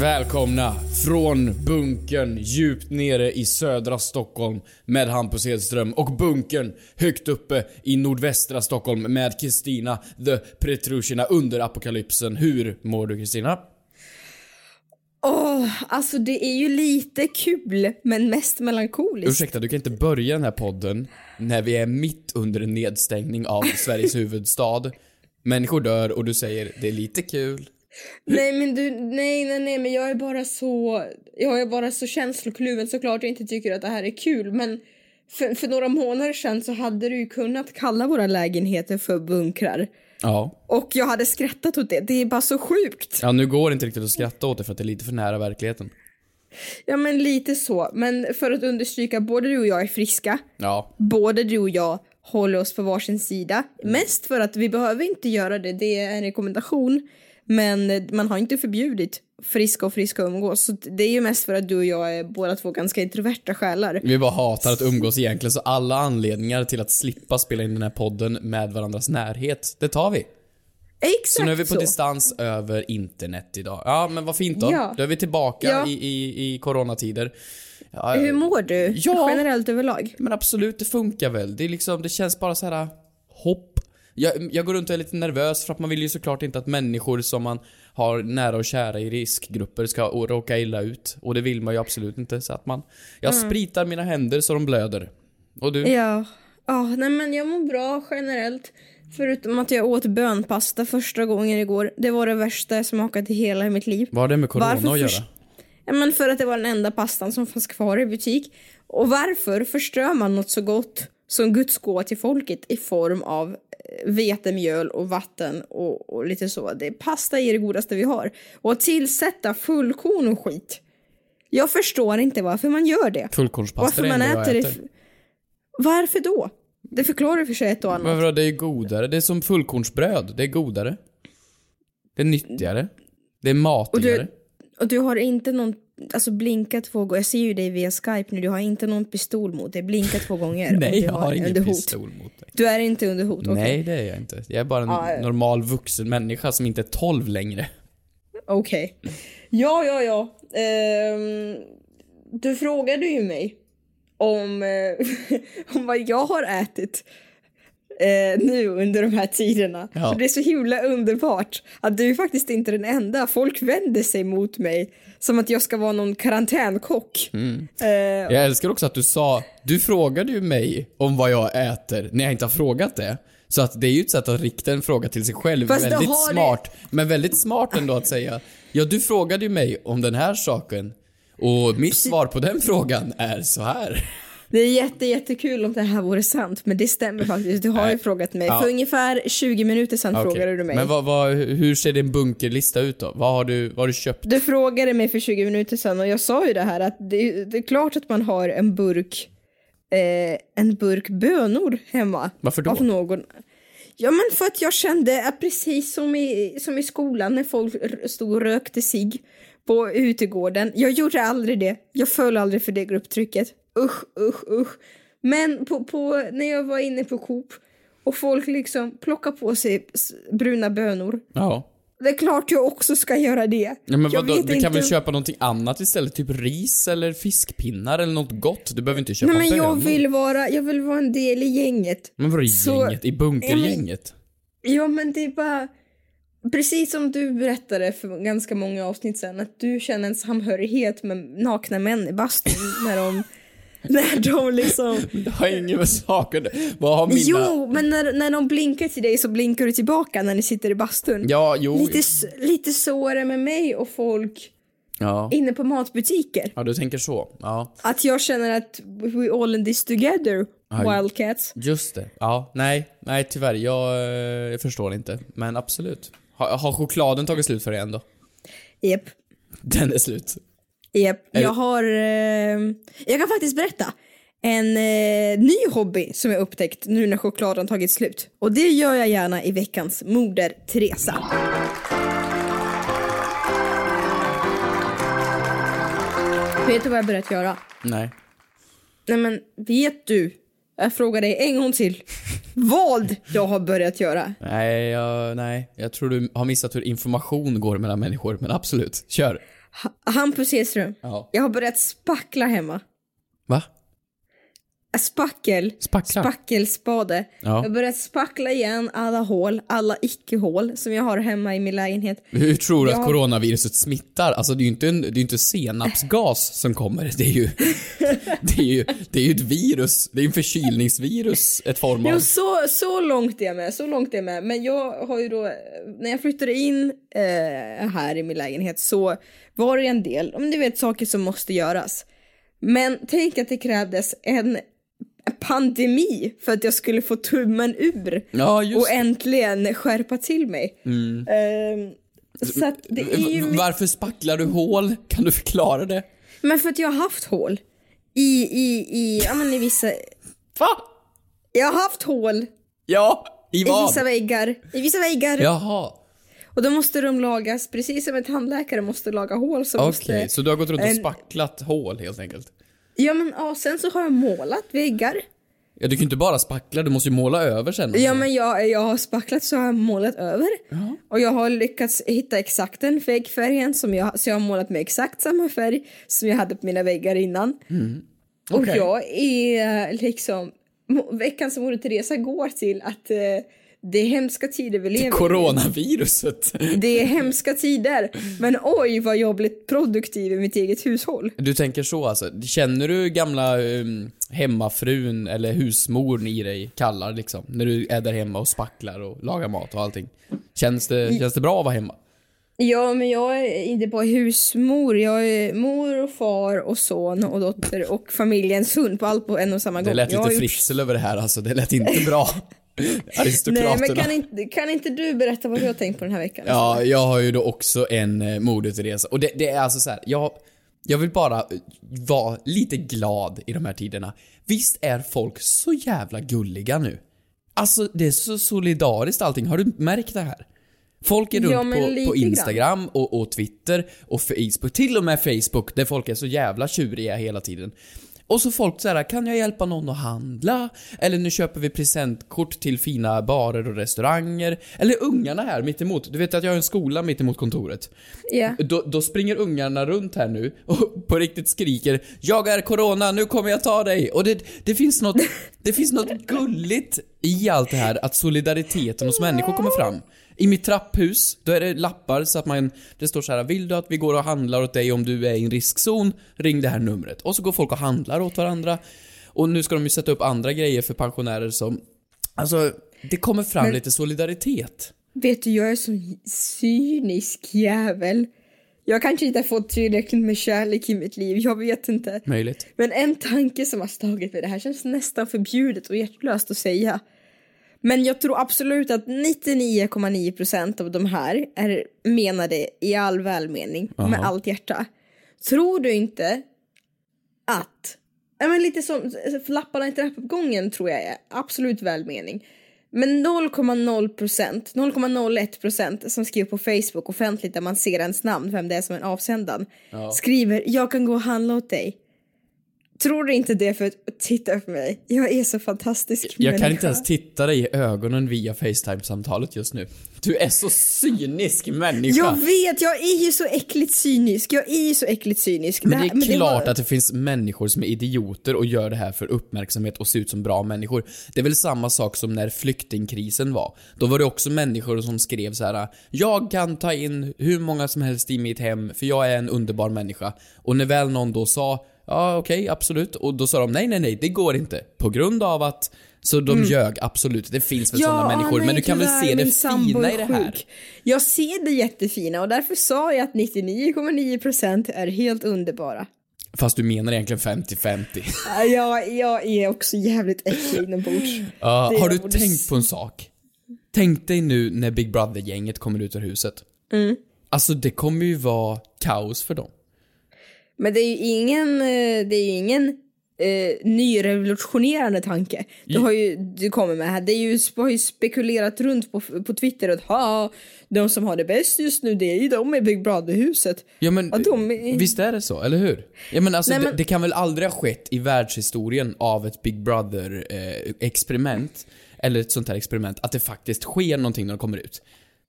Välkomna från bunkern djupt nere i södra Stockholm med Hampus Hedström och bunkern högt uppe i nordvästra Stockholm med Kristina the Petrushina under apokalypsen. Hur mår du Kristina? Åh, alltså det är ju lite kul, men mest melankoliskt. Ursäkta, du kan inte börja den här podden när vi är mitt under en nedstängning av Sveriges huvudstad. Människor dör och du säger det är lite kul. Nej men du, nej nej nej men jag är bara så, jag är bara så känslokluven såklart jag inte tycker att det här är kul men för, för några månader sedan så hade du ju kunnat kalla våra lägenheter för bunkrar. Ja. Och jag hade skrattat åt det, det är bara så sjukt. Ja, nu går det inte riktigt att skratta åt det för att det är lite för nära verkligheten. Ja men lite så, men för att understryka, både du och jag är friska. Ja. Både du och jag håller oss på varsin sida. Mest för att vi behöver inte göra det, det är en rekommendation. Men man har inte förbjudit friska och friska umgås. Så det är ju mest för att du och jag är båda två ganska introverta själar. Vi bara hatar att umgås egentligen, så alla anledningar till att slippa spela in den här podden med varandras närhet, det tar vi. Exakt Så nu är vi på distans över internet idag. Ja, men vad fint då. Ja. Då är vi tillbaka Ja. i, i, i coronatider. Ja, Hur mår du? Ja. Generellt överlag? Men absolut, det funkar väl. Det är liksom, det känns bara så här hopp. Jag, jag går runt och är lite nervös för att man vill ju såklart inte att människor som man har nära och kära i riskgrupper ska råka illa ut. Och det vill man ju absolut inte. Så att man... Jag spritar mina händer så de blöder. Och du? Ja. Ja, nej men jag mår bra generellt. Förutom att jag åt bönpasta första gången igår. Det var det värsta jag smakat i hela mitt liv. Vad har det med corona Varför att göra? Ja, men för att det var den enda pastan som fanns kvar i butik. Och varför förstör man något så gott som Guds gåva till folket i form av eh, vetemjöl och vatten och, och lite så. Det, pasta är det godaste vi har. Och att tillsätta fullkorn och skit. Jag förstår inte varför man gör det. Fullkornspasta Varför är man enda jag äter det. äter. Varför då? Det förklarar för sig ett och annat. Men vadå, det är godare. Det är som fullkornsbröd. Det är godare. Det är nyttigare. Det är matigare. Och du har inte någon, alltså blinka två gånger. Jag ser ju dig via Skype nu, du har inte någon pistol mot dig. Blinka två gånger. Nej, jag har ingen pistol mot dig. Du är inte under hot? okej. Nej, det är jag inte. Jag är bara en ja. normal vuxen människa som inte är 12 längre. Okej. Ja, ja, ja. Ehm, du frågade ju mig om, eh, om vad jag har ätit eh, nu under de här tiderna. Ja. Så det är så himla underbart att du är faktiskt inte den enda. Folk vänder sig mot mig som att jag ska vara någon karantänkock. Mm. Eh, Jag älskar också att du sa, du frågade ju mig om vad jag äter när jag inte har frågat det. Så att det är ju ett sätt att rikta en fråga till sig själv. Fast väldigt har det- smart. Men väldigt smart ändå att säga, ja du frågade ju mig om den här saken. Och mitt svar på den frågan är så här. Det är jätte, jättekul om det här vore sant, men det stämmer faktiskt. Du har ju frågat mig. Ja. För ungefär 20 minuter sedan Okej. frågade du mig. Men vad, vad, hur ser din bunkerlista ut då? Vad har du, vad har du köpt? Du frågade mig för 20 minuter sedan och jag sa ju det här att det, det är klart att man har en burk eh, en burk bönor hemma. Varför då? Av någon. Ja men för att jag kände att precis som i, som i skolan när folk stod och rökte sig på utegården. Jag gjorde aldrig det. Jag föll aldrig för det grupptrycket. Usch, usch, usch. Men på, på, när jag var inne på Coop och folk liksom plockar på sig bruna bönor. Ja. Det är klart jag också ska göra det. Ja, men vadå, du kan väl inte- köpa någonting annat istället? Typ ris eller fiskpinnar eller något gott? Du behöver inte köpa Nej men jag vill vara, jag vill vara en del i gänget. Men vadå i Så- gänget? I bunkergänget? Ja men det är bara, precis som du berättade för ganska många avsnitt sedan att du känner en samhörighet med nakna män i bastun när de när de liksom... Det har inget med saken Vad har mina... Jo, men när, när de blinkar till dig så blinkar du tillbaka när ni sitter i bastun. Ja, jo. Lite, lite så är det med mig och folk Ja. inne på matbutiker. ja, du tänker så. Ja, Att jag känner att we all in this together, Aj. wildcats. just det. Ja, nej, nej tyvärr. Jag, eh, jag förstår inte. Men absolut. Har, har chokladen tagit slut för dig ändå? Japp. Den är slut. Är Jag har... Eh, jag kan faktiskt berätta. En eh, ny hobby som jag upptäckt nu när chokladen tagit slut. Och det gör jag gärna i veckans Moder Teresa. Vet du vad jag börjat göra? Nej. Nej men vet du? Jag frågar dig en gång till. vad jag har börjat göra? Nej, jag, nej. Jag tror du har missat hur information går mellan människor, men absolut. Kör. Ha- Hampus Hedström. Ja. Jag har börjat spackla hemma. Va? Spackel. Spackla? Spackelspade. Ja. Jag börjat spackla igen alla hål, alla icke-hål som jag har hemma i min lägenhet. Hur tror du Jag att coronaviruset smittar? Alltså det är ju inte, en, det är inte senapsgas som kommer. Det är ju, det är ju, det är ju ett virus. Det är en förkylningsvirus, ett form av... Jo, så, så långt är jag med, så långt är jag med. Men jag har ju då, när jag flyttade in eh, här i min lägenhet så var det en del, om du vet, saker som måste göras. Men tänk att det krävdes en pandemi för att jag skulle få tummen ur Ja, och äntligen skärpa till mig. Ehm, så att det är ju... Varför spacklar du hål? Kan du förklara det? Men för att jag har haft hål i, i, i, ja men i vissa, Va? jag har haft hål Ja, i i vad? vissa väggar, i vissa väggar. Jaha. Och då måste de lagas, precis som en tandläkare måste laga hål så Okej, måste... så du har gått runt och en- spacklat hål helt enkelt? Ja men ja, sen så har jag målat väggar. Ja, du kan ju inte bara spackla, du måste ju måla över sen. också. Ja men jag, jag har spacklat så har jag målat över. Och jag har lyckats hitta exakt den väggfärgen som jag, så jag har målat med exakt samma färg som jag hade på mina väggar innan. Och Okej. jag är liksom, mo- veckans Moder Teresa går till att eh, det är hemska tider vi lever i. Coronaviruset. Det är hemska tider, men oj vad jag blivit produktiv i mitt eget hushåll. Du tänker så alltså. Känner du gamla um, hemmafrun eller husmorn i dig kallar liksom? När du är där hemma och spacklar och lagar mat och allting. Känns det, känns det bra att vara hemma? Ja, men jag är inte bara husmor. Jag är mor och far och son och dotter och familjens hund på allt på en och samma gång. Det lät jag lite gjort- fritsel över det här alltså. Det lät inte bra. Nej, Aristokraterna. men kan inte, kan inte du berätta vad du har tänkt på den här veckan? Ja, jag har ju då också en eh, Moder Teresa. Och det, det är alltså så här, jag, jag vill bara eh, vara lite glad i de här tiderna. Visst är folk så jävla gulliga nu? Alltså, det är så solidariskt allting. Har du märkt det här? Folk är Ja, runt men på, på. Instagram och, och Twitter och Facebook, till och med Facebook, där folk är så jävla tjuriga hela tiden. Och så folk så här, kan jag hjälpa någon att handla? Eller nu köper vi presentkort till fina barer och restauranger. Eller ungarna här mitt emot. Du vet att jag har en skola mitt emot kontoret. Ja. Då, då springer ungarna runt här nu och på riktigt skriker Jag är corona, nu kommer jag ta dig! Och det, det finns något, det finns något gulligt i allt det här, att solidariteten hos människor kommer fram. I mitt trapphus, då är det lappar så att man, det står så här: Vill du att vi går och handlar åt dig om du är i en riskzon? Ring det här numret. Och så går folk och handlar åt varandra. Och nu ska de ju sätta upp andra grejer för pensionärer som, alltså, det kommer fram Men- lite solidaritet. Vet du, jag är så cynisk jävel. Jag kanske inte har fått tillräckligt med kärlek i mitt liv, jag vet inte. Möjligt. Men en tanke som har slagit mig, det här känns nästan förbjudet och hjärtlöst att säga. Men jag tror absolut att 99,9% av de här är menade i all välmening, med Aha. allt hjärta. Tror du inte att, ja men lite som lapparna i trappuppgången tror jag är absolut välmening. Men 0,0%, 0,01% som skriver på Facebook offentligt där man ser ens namn, vem det är som är avsändaren, skriver jag kan gå och handla åt dig. Tror du inte det för att titta på mig? Jag är så fantastisk Jag kan människa. inte ens titta dig i ögonen via Facetime-samtalet just nu. Du är så cynisk människa. Jag vet, jag är ju så äckligt cynisk. Jag är ju så äckligt cynisk. men det här- är klart var- att det finns människor som är idioter och gör det här för uppmärksamhet och ser ut som bra människor. Det är väl samma sak som när flyktingkrisen var. Då var det också människor som skrev så här: Jag kan ta in hur många som helst i mitt hem för jag är en underbar människa. Och när väl någon då sa ja okej, absolut. Och då sa de nej, nej, nej, det går inte. På grund av att, så de ljög absolut. Det finns väl sådana människor, nej, men du kan väl se det fina i det här? Jag ser det jättefina och därför sa jag att 99,9% är helt underbara. Fast du menar egentligen 50-50. Ja, Jag, är också jävligt äcklig inombords. Ja, Det har du tänkt på en sak? Tänk dig nu när Big Brother-gänget kommer ut ur huset. Mm. Alltså det kommer ju vara kaos för dem. Men det är ju ingen, eh, det är ingen eh, nyrevolutionerande tanke. Du har ju, du kommer med här, det är ju, har ju spekulerat runt på, på Twitter att ha, de som har det bäst just nu det är ju de i Big Brother-huset. Ja men, Ja, de är- visst är det så, eller hur? Ja men alltså Nej, det, men- det kan väl aldrig ha skett i världshistorien av ett Big Brother-experiment, eller ett sånt här experiment, att det faktiskt sker någonting när de kommer ut.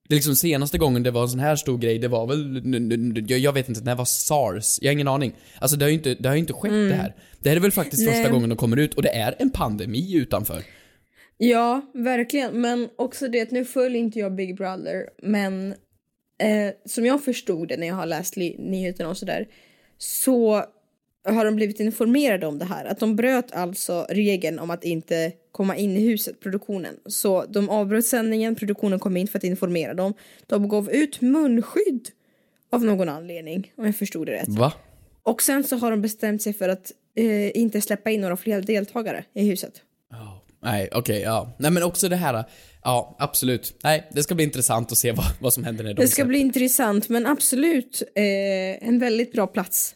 Det liksom senaste gången det var en sån här stor grej, det var väl, jag, vet inte, när var SARS? Jag har ingen aning. Alltså det har ju inte, det har inte skett det här. Det här är väl faktiskt Mm. Nej. första gången de kommer ut och det är en pandemi utanför. Ja, verkligen. Men också det att nu följer inte jag Big Brother, men eh, som jag förstod det när jag har läst nyheterna och sådär, så har de blivit informerade om det här. Att de bröt alltså regeln om att inte komma in i huset, produktionen. Så de avbröt sändningen, produktionen kom in för att informera dem. De gav ut munskydd av någon anledning, om jag förstod det rätt. Va? Och sen så har de bestämt sig för att eh, inte släppa in några fler deltagare i huset. Nej, okej, ja. Nej men också det här, ja absolut. Nej, det ska bli intressant att se vad, vad som händer när de Det ska släpper. bli intressant, men absolut eh, en väldigt bra plats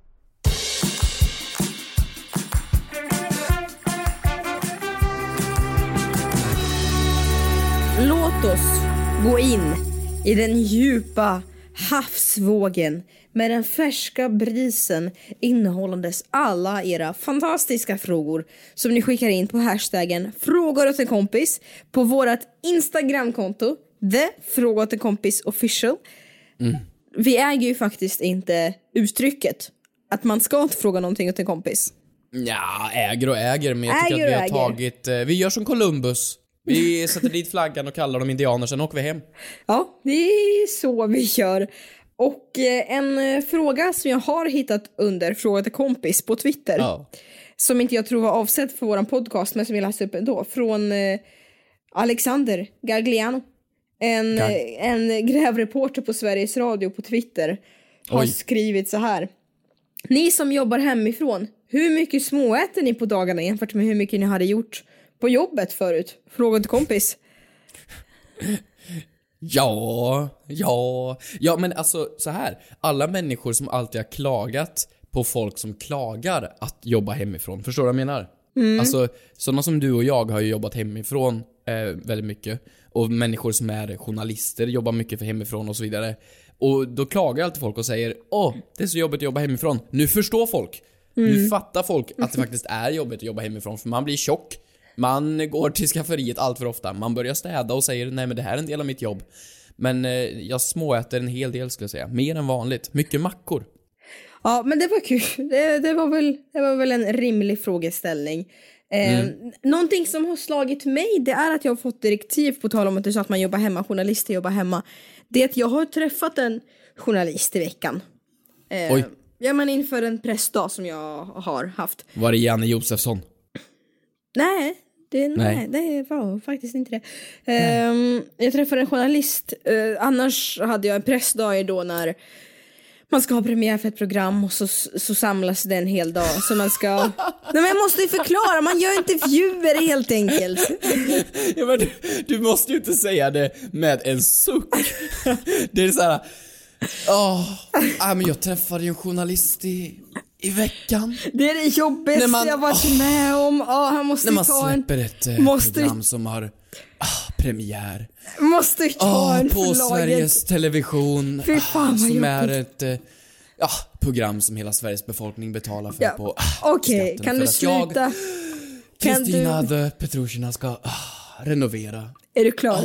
Låt oss gå in i den djupa havsvågen med den färska brisen innehållandes alla era fantastiska frågor som ni skickar in på hashtaggen frågor åt en kompis på vårt Instagramkonto the fråga åt en kompis official. Vi äger ju faktiskt inte uttrycket att man ska inte fråga någonting åt en kompis. Ja, äger och äger, men jag tycker Äger att vi har äger. tagit, eh, vi gör som Columbus. Vi sätter dit flaggan och kallar dem indianer, sen åker vi hem. Ja, det är så vi gör. Och eh, en eh, fråga som jag har hittat under Fråga till kompis på Twitter. Ja. Som inte jag tror var avsedd för våran podcast men som jag läste upp ändå. Från eh, Alexander Gagliano. En, eh, en grävreporter på Sveriges Radio på Twitter. Har Oj. skrivit så här. Ni som jobbar hemifrån, hur mycket småäter ni på dagarna jämfört med hur mycket ni hade gjort på jobbet förut? Fråga till kompis. Ja, ja, ja men alltså så här. Alla människor som alltid har klagat på folk som klagar att jobba hemifrån. Förstår du vad jag menar? Alltså, sådana som du och jag har ju jobbat hemifrån eh, väldigt mycket. Och människor som är journalister jobbar mycket för hemifrån och så vidare. Och då klagar alltid folk och säger Åh, det är så jobbigt att jobba hemifrån. Nu förstår folk. Nu fattar folk att det faktiskt är jobbigt att jobba hemifrån för man blir tjock. Man går till skafferiet allt för ofta. Man börjar städa och säger nej men det här är en del av mitt jobb. Men eh, jag småäter en hel del skulle jag säga. Mer än vanligt. Mycket mackor. Ja, men det var kul. Det, det, var, väl, det var väl en rimlig frågeställning. Eh, Någonting som har slagit mig det är att jag har fått direktiv på tal om att du sa att man jobbar hemma, journalister jobbar hemma. Det är att jag har träffat en journalist i veckan. Eh, Oj. Ja men inför en pressdag som jag har haft. Var det Janne Josefsson? Nej, det, nej. Nej. det var faktiskt inte det. Ehm, jag träffade en journalist, eh, annars hade jag en pressdag då när man ska ha premiär för ett program och så, så samlas det en hel dag så man ska... Nej men jag måste ju förklara, man gör intervjuer helt enkelt. Ja, men du, du måste ju inte säga det med en suck. Det är så här. Åh, ah, men jag träffade ju en journalist i, i veckan. Det är det jobbigaste man- jag varit med om. Ja, han måste När man ta en... släpper ett eh, måste- program som har ah, premiär. Måste ta Ah, en på förlaget. Sveriges Television. Fy fan, ah, som är ett eh, ja, program som hela Sveriges befolkning betalar för Ja, på ah, Okej, skatten kan du jag, sluta? Kristina du... the Petrushina ska ah, renovera. Är du klar?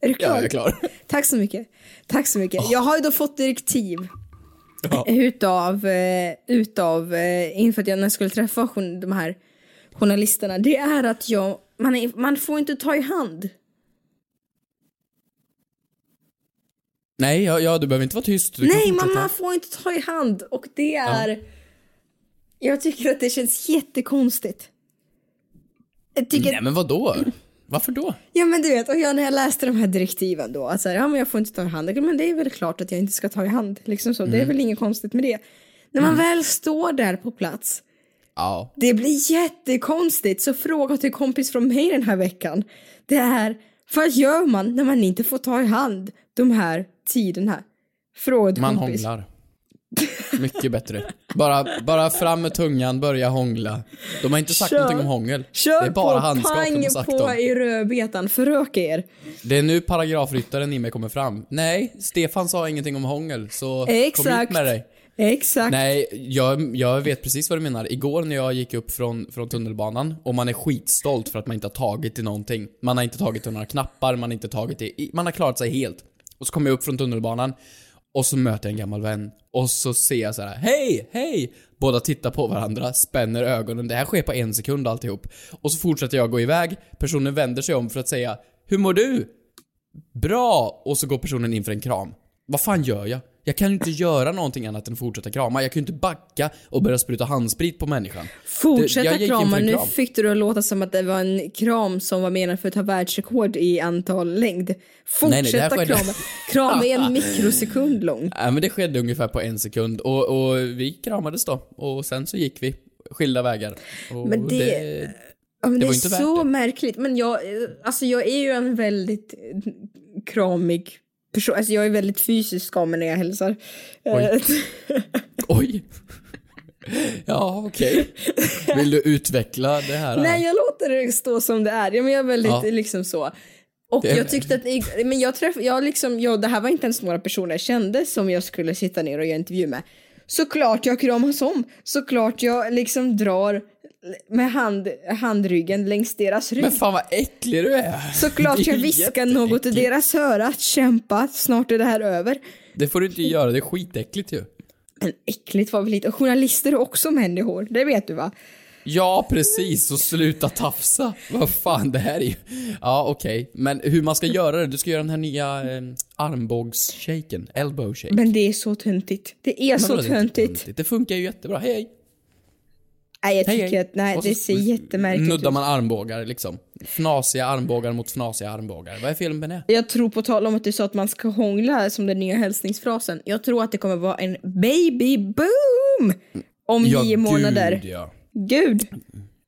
Är du klar? Ja, jag är klar. Tack så mycket. Tack så mycket. Jag har ju då fått direktiv Ja. utav, eh, utav eh, inför att jag när jag skulle träffa de här journalisterna. Det är att jag, man, är, man får inte ta i hand. Nej, ja, ja, du behöver inte vara tyst. Du Nej, man, man får inte ta i hand och det är... Jag tycker att det känns jättekonstigt. Jag tycker Nej men vad då? Varför då? Ja men du vet, och jag, när jag läste de här direktiven då, att så här, ja men jag får inte ta i hand, men det är väl klart att jag inte ska ta i hand, liksom så, det är Mm. väl inget konstigt med det. När man väl står där på plats, Ja. det blir jättekonstigt, så fråga till kompis från mig den här veckan, det är, vad gör man när man inte får ta i hand de här tiderna? Fråga till Man kompis. hånglar. Mycket bättre. Bara, bara fram med tungan, börja hångla. De har inte sagt Kör. någonting om hångel. Kör det är bara på, handskak de har sagt på om. i rödbetan, föröka er. Det är nu paragrafryttaren i mig kommer fram. Nej, Stefan sa ingenting om hångel, så kom Exakt. ut med dig. Exakt. Nej, jag, jag vet precis vad du menar. Igår när jag gick upp från, från tunnelbanan och man är skitstolt för att man inte har tagit i någonting. Man har inte tagit i några knappar, man har inte tagit i, man har klarat sig helt. Och så kommer jag upp från tunnelbanan och så möter jag en gammal vän och så ser jag så här: hej, hej! Båda tittar på varandra, spänner ögonen. Det här sker på en sekund alltihop. Och så fortsätter jag gå iväg, personen vänder sig om för att säga Hur mår du? Bra! Och så går personen in för en kram. Vad fan gör jag? Jag kan ju inte göra någonting annat än fortsätta krama. Jag kan ju inte backa och börja spruta handsprit på människan. Det- Fortsätta för krama, en nu kram. fick du det att låta som att det var en kram som var menad för att ta världsrekord i antal längd. Nej, nej, det Fortsätta skedde- krama. Krama är en mikrosekund lång. Nej men det skedde ungefär på en sekund och, och vi kramades då. Och sen så gick vi skilda vägar. Och Men det- det... Ja, Det det, är så det. märkligt. Men jag, eh, alltså jag är ju en väldigt kramig person. Alltså jag är väldigt fysisk av mig när jag hälsar. Oj. Eh, Oj. Ja, okej. Vill du utveckla det här? Nej, jag låter det stå som det är. Ja, men jag är väldigt Ja. liksom så. Och Det jag tyckte att, men jag träffade, jag liksom, jag, det här var inte ens några personer jag kände som jag skulle sitta ner och göra intervju med. Såklart jag kramas om, såklart jag liksom drar med hand, handryggen längs deras rygg. Men fan vad äcklig du är. Såklart jag viskar något i deras öra, att kämpa, snart är det här över. Det får du inte göra, det är skitäckligt ju. Men äckligt var väl lite, journalister är också människor, det vet du va? Ja, precis. Och sluta tafsa. Vad fan, det här är ju... Ja, okej. Men hur man ska göra det? Du ska göra den här nya eh, armbågsshaken. Elbow shake. Men det är så töntigt. Det är Men så töntigt. Det funkar ju jättebra. Hej, hej. Nej jag Hej, tycker hej. att, nej Och det ser jättemärkligt Nuddar ut. man armbågar liksom. Fnasiga armbågar mot fnasiga armbågar. Vad är fel med det? Jag tror på tal om att du sa att man ska hångla som den nya hälsningsfrasen. Jag tror att det kommer vara en baby boom om Ja, nio månader. Gud, ja. Gud.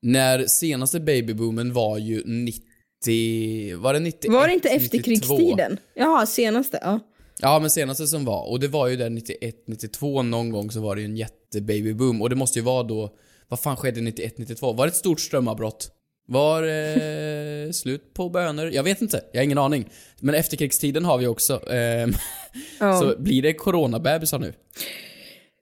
När senaste babyboomen var ju 90... Var det 91? Var det inte 92? efterkrigstiden? Jaha, senaste, ja. Ja, men senaste som var. Och det var ju där 91, 92 någon gång så var det ju en jättebabyboom. Och det måste ju vara då... Vad fan skedde 91, 92? Var det ett stort strömavbrott? Var eh, slut på bönor? Jag vet inte, jag har ingen aning. Men efterkrigstiden har vi också. ehm, Ja. Så blir det coronabebisar nu?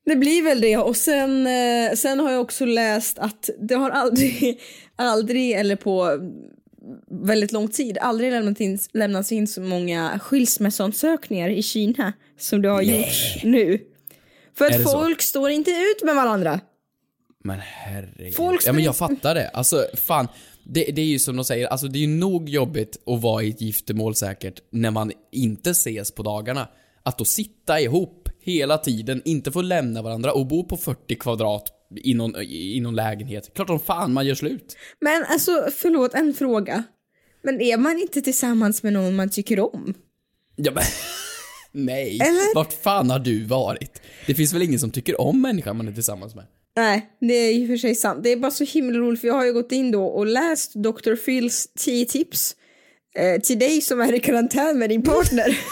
Det blir väl det och sen, eh, sen har jag också läst att det har aldrig, aldrig eller på väldigt lång tid aldrig lämnat in, lämnats in så många skilsmässoansökningar i Kina som det har gjorts nu. För att det så? folk står inte ut med varandra. Men herregud. Folk ja men jag fattar det. Alltså fan. Det, det är ju som de säger, alltså det är ju nog jobbigt att vara i ett giftermål säkert när man inte ses på dagarna. Att då sitta ihop hela tiden, inte får lämna varandra och bo på 40 kvadrat i någon, i någon lägenhet. Klart som fan man gör slut. Men alltså, förlåt, en fråga. Men är man inte tillsammans med någon man tycker om? Ja men, nej. Eller? Vart fan har du varit? Det finns väl ingen som tycker om människan man är tillsammans med? Nej, det är i och för sig sant. Det är bara så himla roligt för jag har ju gått in då och läst Dr. Phils 10 tips eh, till dig som är i karantän med din partner.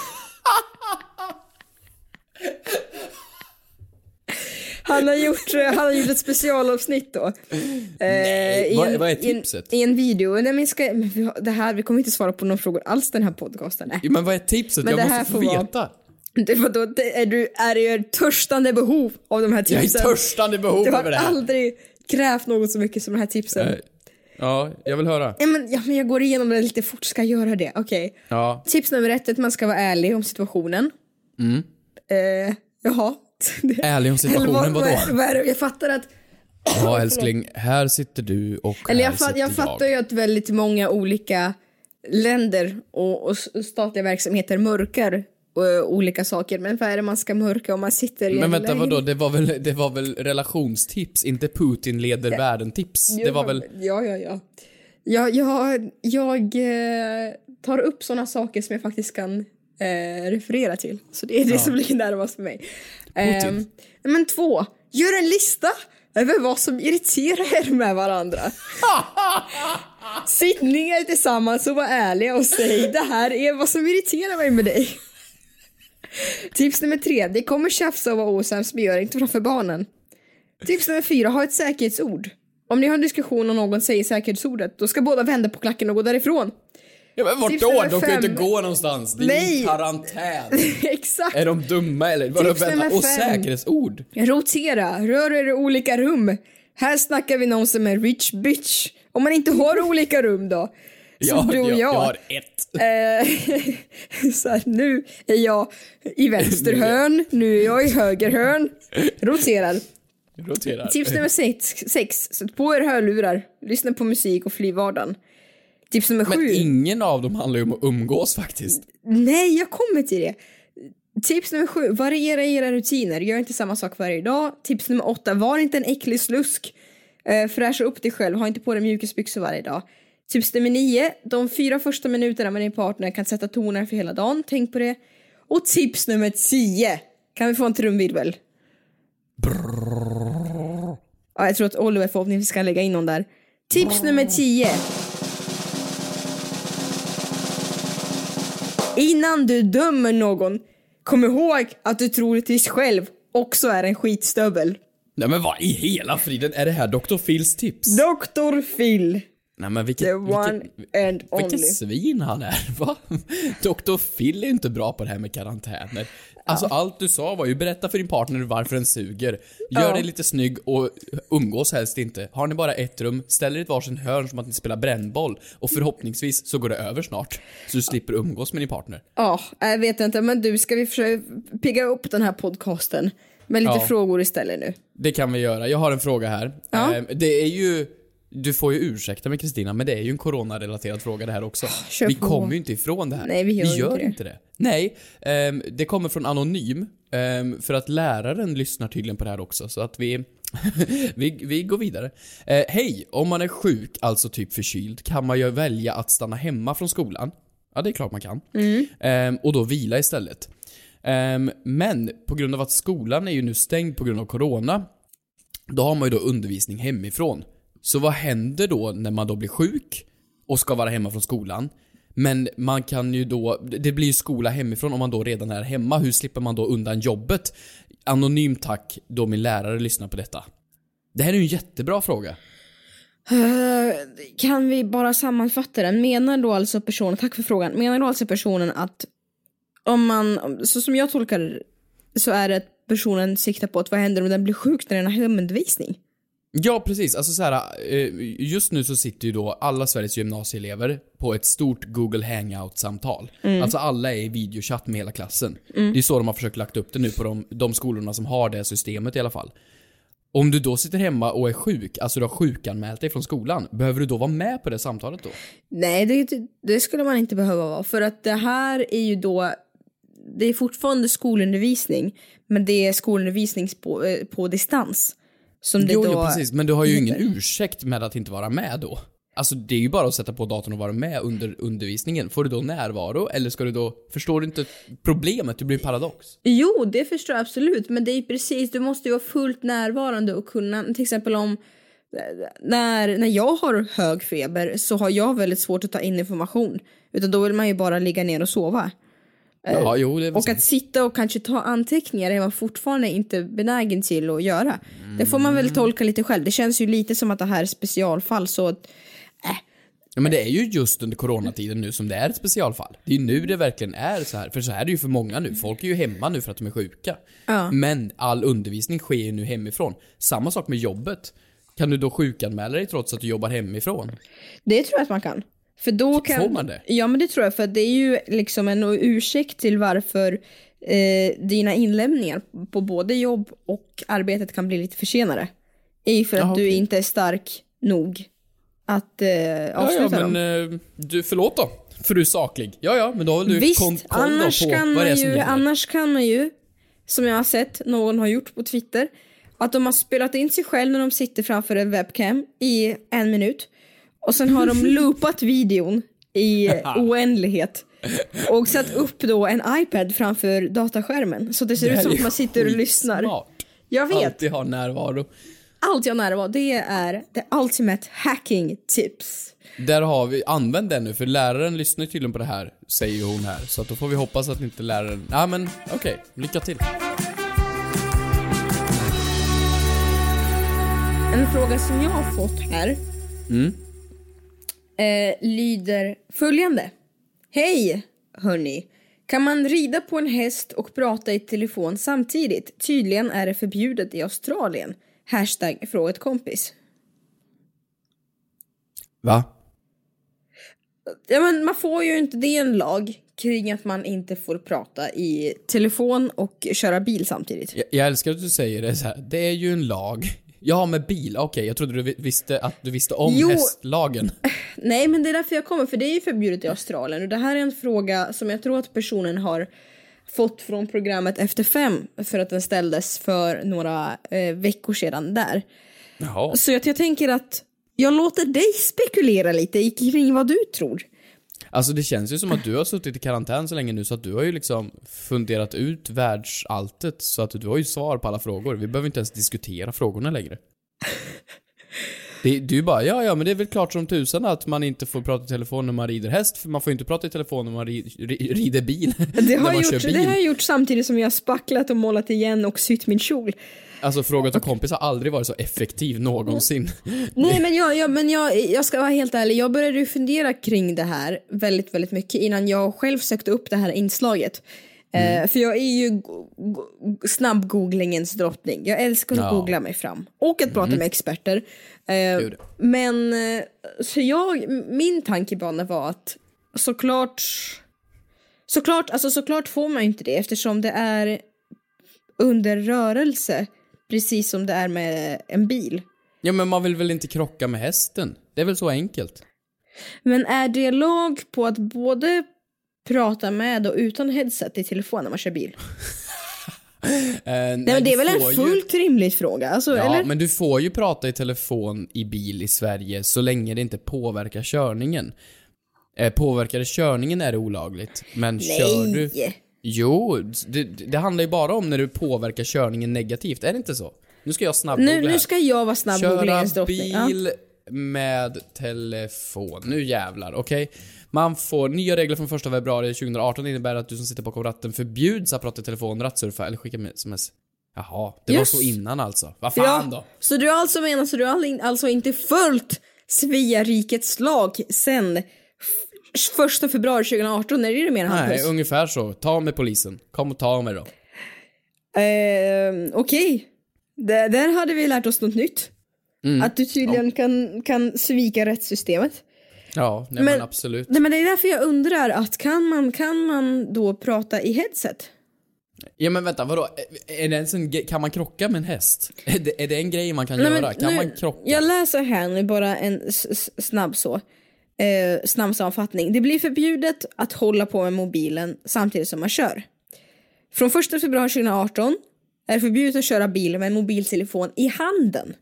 Han har gjort, eh, han har gjort ett specialavsnitt då. Nej, i vad- en- vad är i en- tipset? I en video. Nej, men ska, men vi, det här, vi kommer inte svara på några frågor alls den här podcasten. Nej. Men vad är tipset? Men jag måste få får vara- veta. Det var då, det är du är i ett törstande behov av de här Jag är tipsen. törstande behov Du har över det här. aldrig krävt något så mycket som de här tipsen. Eh, Ja, jag vill höra. Ja, men, ja, men jag går igenom det lite fort, ska jag göra det? Okej. Ja. Tips nummer ett är att man ska vara ärlig om situationen. Mm. Eh, jaha. Ärlig om situationen, vad, vadå? vad, vad är det? Jag fattar att... Ja älskling, här sitter du och Eller här jag, sitter jag fattar ju att väldigt många olika länder och, och statliga verksamheter mörkar olika saker. Men vad är det man ska mörka om man sitter i Men en vänta vadå, det var väl, det var väl relationstips, inte Putin leder världen-tips? Det var väl... Ja, ja, ja. Jag, jag, jag eh, tar upp såna saker som jag faktiskt kan eh, referera till. Så det är det Ja. som ligger närmast för mig. Putin. Ehm, men två, gör en lista över vad som irriterar er med varandra. Sitt ner tillsammans och var ärliga och säg det här är vad som irriterar mig med dig. Tips nummer tre, det kommer tjafsa och vara osams men gör inte framför barnen. Tips nummer fyra, ha ett säkerhetsord. Om ni har en diskussion och någon säger säkerhetsordet, då ska båda vända på klacken och gå därifrån. Ja men Tips vart då? nummer De kan ju inte gå någonstans. Det är Nej. ju karantän. Exakt. Är de dumma eller? Vadå, Tips vänta. nummer Och fem. säkerhetsord? Rotera, rör er i olika rum. Här snackar vi någon som är rich bitch. Om man inte har olika rum då. Som Ja, du och jag. jag, har ett. Eh, så här, nu är jag i vänster hörn, nu är jag i höger hörn. Roterar. Roterar. Tips nummer sex, sex. Sätt på er hörlurar, lyssna på musik och fly vardagen. Tips nummer Men sju. ingen av dem handlar ju om att umgås faktiskt. Nej, jag kommer till det. Tips nummer sju, variera era rutiner. Gör inte samma sak varje dag. Tips nummer åtta, var inte en äcklig slusk. Eh, fräscha upp dig själv, ha inte på dig mjukisbyxor varje dag. Tips nummer nio, de fyra första minuterna med din partner kan sätta toner för hela dagen. Tänk på det. Och tips nummer tio, kan vi få en trumvirvel? Ja, jag tror att Oliver förhoppningsvis kan lägga in någon där. Tips nummer 10. Innan du dömer någon, kom ihåg att du troligtvis själv också är en skitstövel. Nej men vad i hela friden, är det här Dr. Phils tips? Dr. Phil, Nej men vilket, the one vilket, and only. vilket svin han är, va? Dr. Phil är inte bra på det här med karantäner. Alltså allt du sa var ju berätta för din partner varför den suger. Gör Ja. dig lite snygg och umgås helst inte. Har ni bara ett rum, ställ er i ett varsin hörn som att ni spelar brännboll. Och förhoppningsvis så går det över snart. Så du slipper umgås med din partner. Ja, jag vet inte, men du, ska vi försöka pigga upp den här podcasten med lite Ja. frågor istället nu? Det kan vi göra. Jag har en fråga här. Ja. Eh, Det är ju... Du får ju ursäkta mig Kristina, men det är ju en coronarelaterad fråga det här också. kör vi på. kommer ju inte ifrån det här. Nej, vi gör inte inte det. Nej, ehm, det kommer från Anonym. ehm, för att läraren lyssnar tydligen på det här också, så att vi... vi, vi går vidare. Eh, Hej! Om man är sjuk, alltså typ förkyld, kan man ju välja att stanna hemma från skolan. Ja, det är klart man kan. Ehm, och då vila istället. Men på grund av att skolan är ju nu stängd på grund av corona, då har man ju då undervisning hemifrån. Så vad händer då när man då blir sjuk och ska vara hemma från skolan? Men man kan ju då, det blir ju skola hemifrån om man då redan är hemma. Hur slipper man då undan jobbet? Anonym tack, då min lärare lyssnar på detta. Det här är ju en jättebra fråga. Eh, kan vi bara sammanfatta den? Menar då alltså personen, tack för frågan, menar då alltså personen att om man, så som jag tolkar det, så är det att personen siktar på att vad händer om den blir sjuk när den har hemundervisning? Ja, precis. Alltså så här, eh, just nu så sitter ju då alla Sveriges gymnasieelever på ett stort Google Hangout-samtal. Mm. Alltså alla är i videochatt med hela klassen. Mm. Det är så de har försökt lagt upp det nu på de, de skolorna som har det systemet i alla fall. Om du då sitter hemma och är sjuk, alltså du har sjukanmält dig från skolan, behöver du då vara med på det samtalet då? Nej, det, det skulle man inte behöva vara för att det här är ju då det är fortfarande skolundervisning, men det är skolundervisning på, eh, på distans. Som det Jo, då jo, precis. Men du har ju ingen heter. ursäkt med att inte vara med då. Alltså det är ju bara att sätta på datorn och vara med under undervisningen. Får du då närvaro eller ska du då... Förstår du inte problemet? Det blir en paradox. Jo, det förstår jag absolut, men det är precis, du måste ju vara fullt närvarande och kunna, till exempel om när, när jag har hög feber så har jag väldigt svårt att ta in information. Utan då vill man ju bara ligga ner och sova. Ja, jo, det Och att sitta och kanske ta anteckningar är man fortfarande inte benägen till att göra. Det får man Mm. väl tolka lite själv. Det känns ju lite som att det här är specialfall så att, Ja, men det är ju just under coronatiden nu som det är ett specialfall. Det är ju nu det verkligen är så här. För så här är det ju för många nu. Folk är ju hemma nu för att de är sjuka. Ja. Men all undervisning sker ju nu hemifrån. Samma sak med jobbet. Kan du då sjukanmäla dig trots att du jobbar hemifrån? det tror jag att man kan. För då kan... Får man det? Ja men det tror jag för att det är ju liksom en ursäkt till varför eh, dina inlämningar på både jobb och arbetet kan bli lite försenade. Är ju för att Jaha, du okej. inte är stark nog att eh, Ja, avsluta ja, dem. men eh, du, förlåt då. För du är saklig. Ja, ja, men då har du Visst, koll annars på kan, vad det är som ju, gäller. annars kan man ju, som jag har sett någon har gjort på Twitter, att de har spelat in sig själv när de sitter framför en webcam i en minut och sen har de loopat videon i oändlighet och satt upp då en iPad framför dataskärmen så det ser Det ut som att man sitter och lyssnar. Jag vet. Alltid ha närvaro. Allt jag närvar, det är the ultimate hacking tips. Där har vi, använd den nu för läraren lyssnar tydligen på det här, säger hon här. Så att då får vi hoppas att inte läraren... Ja men okej, lycka till. En fråga som jag har fått här Mm. Eh, lyder följande. Hej hörni. Kan man rida på en häst och prata i telefon samtidigt? Tydligen är det förbjudet i Australien. Hashtag fråga ett kompis. Va? Ja, men man får ju inte, det är en lag kring att man inte får prata i telefon och köra bil samtidigt. Jag, jag älskar att du säger det så här. det är ju en lag. Ja, med bil, okej, jag trodde du vi- visste att du visste om Jo. hästlagen. Nej, men det är därför jag kommer, för det är ju förbjudet i Australien och det här är en fråga som jag tror att personen har fått från programmet Efter fem för att den ställdes för några eh, veckor sedan där. Jaha. Så att jag tänker att jag låter dig spekulera lite kring vad du tror. Alltså det känns ju som att du har suttit i karantän så länge nu så att du har ju liksom funderat ut världsalltet så att du har ju svar på alla frågor. Vi behöver inte ens diskutera frågorna längre. Det, du bara, ja ja men det är väl klart som tusan att man inte får prata i telefon när man rider häst, för man får ju inte prata i telefon när man ri, ri, rider bil. Det har, man jag gjort, bil. det har jag gjort samtidigt som jag har spacklat och målat igen och sytt min kjol. Alltså fråga till kompis har aldrig varit så effektiv någonsin. Nej men, jag, jag, men jag, jag ska vara helt ärlig, jag började ju fundera kring det här väldigt, väldigt mycket innan jag själv sökte upp det här inslaget. Eh, för jag är ju go- go- snabb-googlingens drottning. Jag älskar att Ja. googla mig fram. Och att prata Mm. med experter. Eh, men, eh, så jag, min tankebana var att såklart, såklart, alltså såklart får man ju inte det eftersom det är under rörelse. Precis som det är med en bil. Ja men man vill väl inte krocka med hästen? Det är väl så enkelt? Men är det lag på att både prata med och utan headset i telefon när man kör bil? Eh, Nej, men det är väl en får ju- fullt rimlig fråga? Alltså, Ja, eller? men du får ju prata i telefon i bil i Sverige så länge det inte påverkar körningen. Eh, påverkar det körningen är det olagligt, men kör du... Nej! Jo, det, det handlar ju bara om när du påverkar körningen negativt, är det inte så? Nu ska jag Nu, snabbgoogla nu här. ska jag vara snabb Köra drottning. Ja. Med telefon. Nu jävlar, okej? Man får nya regler från 1 februari 2018 innebär att du som sitter bakom ratten förbjuds att prata i telefon, rattsurfa eller skicka med sms. Jaha, det Yes. var så innan alltså. Vad fan Ja, då? Så du alltså menar så du har all- alltså inte följt Svea rikets lag sen första februari 2018? Är det det menar Nej, Hampus? ungefär så. Ta med polisen. Kom och ta mig då. Eh, Okej. Där, där hade vi lärt oss något nytt. Mm. Att du tydligen kan, kan svika rättssystemet. Ja, nej, men, absolut. Nej, men det är därför jag undrar att kan man, kan man då prata i headset? Ja men vänta, vadå? Är det ens en, kan man krocka med en häst? Är det, är det en grej man kan Nej, men göra? Kan nu- man krocka? Jag läser här nu bara en snabb så. Eh, snabb sammanfattning. Det blir förbjudet att hålla på med mobilen samtidigt som man kör. Från 1 februari 2018 är det förbjudet att köra bil med en mobiltelefon i handen.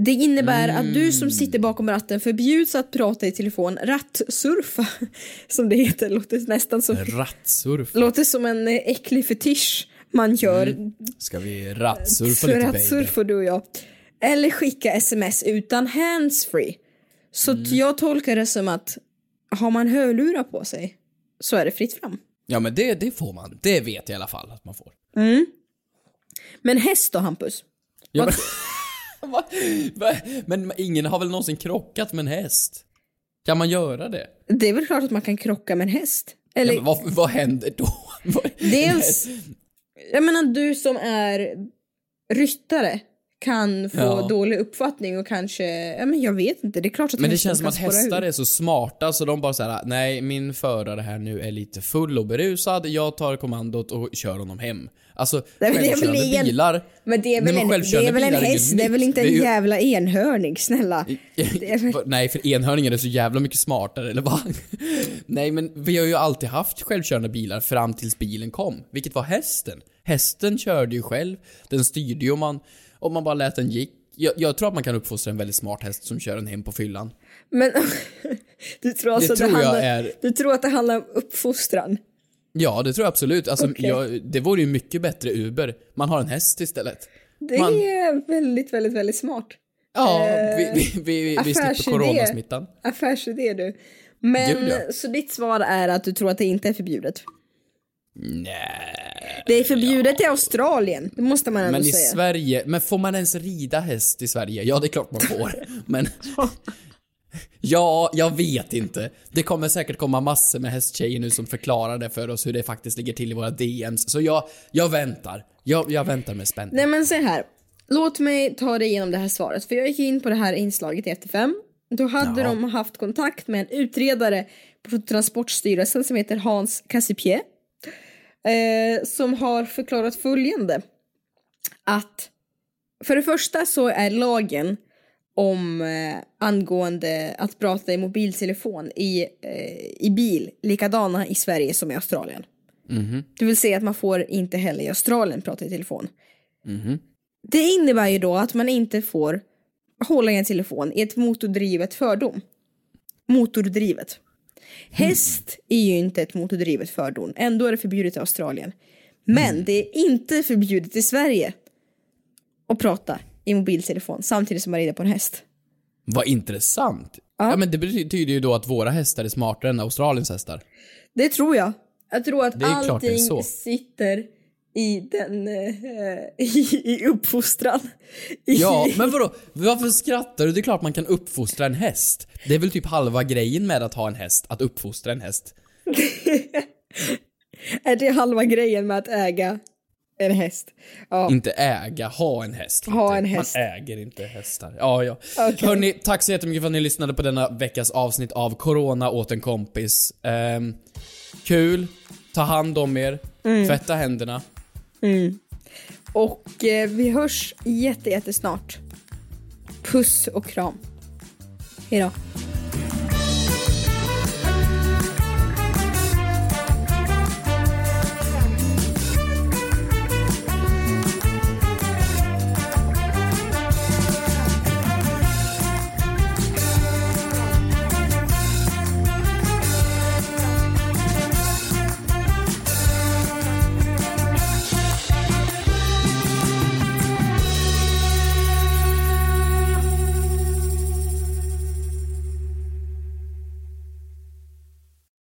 Det innebär att du som sitter bakom ratten förbjuds att prata i telefon, rattsurfa, som det heter, låter nästan som, Rattsurf. låter som en eh, äcklig fetisch man gör. Ska vi rattsurfa lite? Rattsurfar du och jag. Eller skicka sms utan handsfree. Så Mm. jag tolkar det som att har man hörlurar på sig så är det fritt fram. Ja men det, det får man. Det vet jag i alla fall att man får. Mm. Men häst då Hampus? Ja, men? men ingen har väl någonsin krockat med en häst? Kan man göra det? Det är väl klart att man kan krocka med en häst. Eller ja, vad, vad händer då? Dels, jag menar du som är ryttare kan få Ja. dålig uppfattning och kanske, ja men jag vet inte, det är klart att Men det känns som att hästar ur. är så smarta så de bara såhär, nej min förare här nu är lite full och berusad, jag tar kommandot och kör honom hem. Alltså, Nej, men det är väl självkörande bilar. Men det är väl Nej, en, det är självkörande väl en häst, det är väl inte en Det ju- jävla enhörning, snälla. Det väl... Nej, för enhörningen är så jävla mycket smartare, eller vad? Nej, men vi har ju alltid haft självkörande bilar fram tills bilen kom. Vilket var hästen. Hästen körde ju själv, den styrde ju om man, om man bara lät den gick. Jag, jag tror att man kan uppfostra en väldigt smart häst som kör en hem på fyllan. Men du tror alltså Det tror jag handlar, är- Du tror att det handlar om uppfostran? Ja, det tror jag absolut. Alltså, Okej. jag, det vore ju mycket bättre Uber. Man har en häst istället. Det Man- är väldigt, väldigt, väldigt smart. Ja, Eh, vi, vi, vi, vi slipper coronasmittan. Affärsidé du. Men, Gud, ja. så ditt svar är att du tror att det inte är förbjudet? Nej. Det är förbjudet i Australien, det måste man ändå Men i säga. Sverige, men får man ens rida häst i Sverige? Ja, det är klart man får. men... Ja, jag vet inte. Det kommer säkert komma massor med hästtjejer nu som förklarar det för oss hur det faktiskt ligger till i våra DMs. Så jag, jag väntar. Jag, jag väntar med spänning. Nej men så här. Låt mig ta dig igenom det här svaret. För jag gick in på det här inslaget i Efter fem. Då hade Ja. de haft kontakt med en utredare på Transportstyrelsen som heter Hans Cassipier. Eh, som har förklarat följande. Att för det första så är lagen om eh, angående att prata i mobiltelefon i, eh, i bil likadana i Sverige som i Australien. Mhm. Det vill säga att man får inte heller i Australien prata i telefon. Mhm. Det innebär ju då att man inte får hålla i en telefon i ett motordrivet fördon. Motordrivet. Häst är ju inte ett motordrivet fördon, ändå är det förbjudet i Australien. Men det är inte förbjudet i Sverige att prata i mobiltelefon samtidigt som man rider på en häst. Vad intressant. Ja. men det betyder ju då att våra hästar är smartare än Australiens hästar. Det tror jag. Jag tror att allting sitter i den, eh, i, i uppfostran. I, Ja, men vadå? Varför skrattar du? Det är klart man kan uppfostra en häst. Det är väl typ halva grejen med att ha en häst, att uppfostra en häst. Är det halva grejen med att äga en häst? Ja. Inte äga, ha en häst. Ha en häst. Man äger inte hästar. Ja, ja. Okej. Hörni, tack så jättemycket för att ni lyssnade på denna veckas avsnitt av Corona åt en kompis. Ehm, kul. Ta hand om er. Mm. Tvätta händerna. Mm. Och eh, vi hörs jätte, jättesnart. Puss och kram. Hejdå.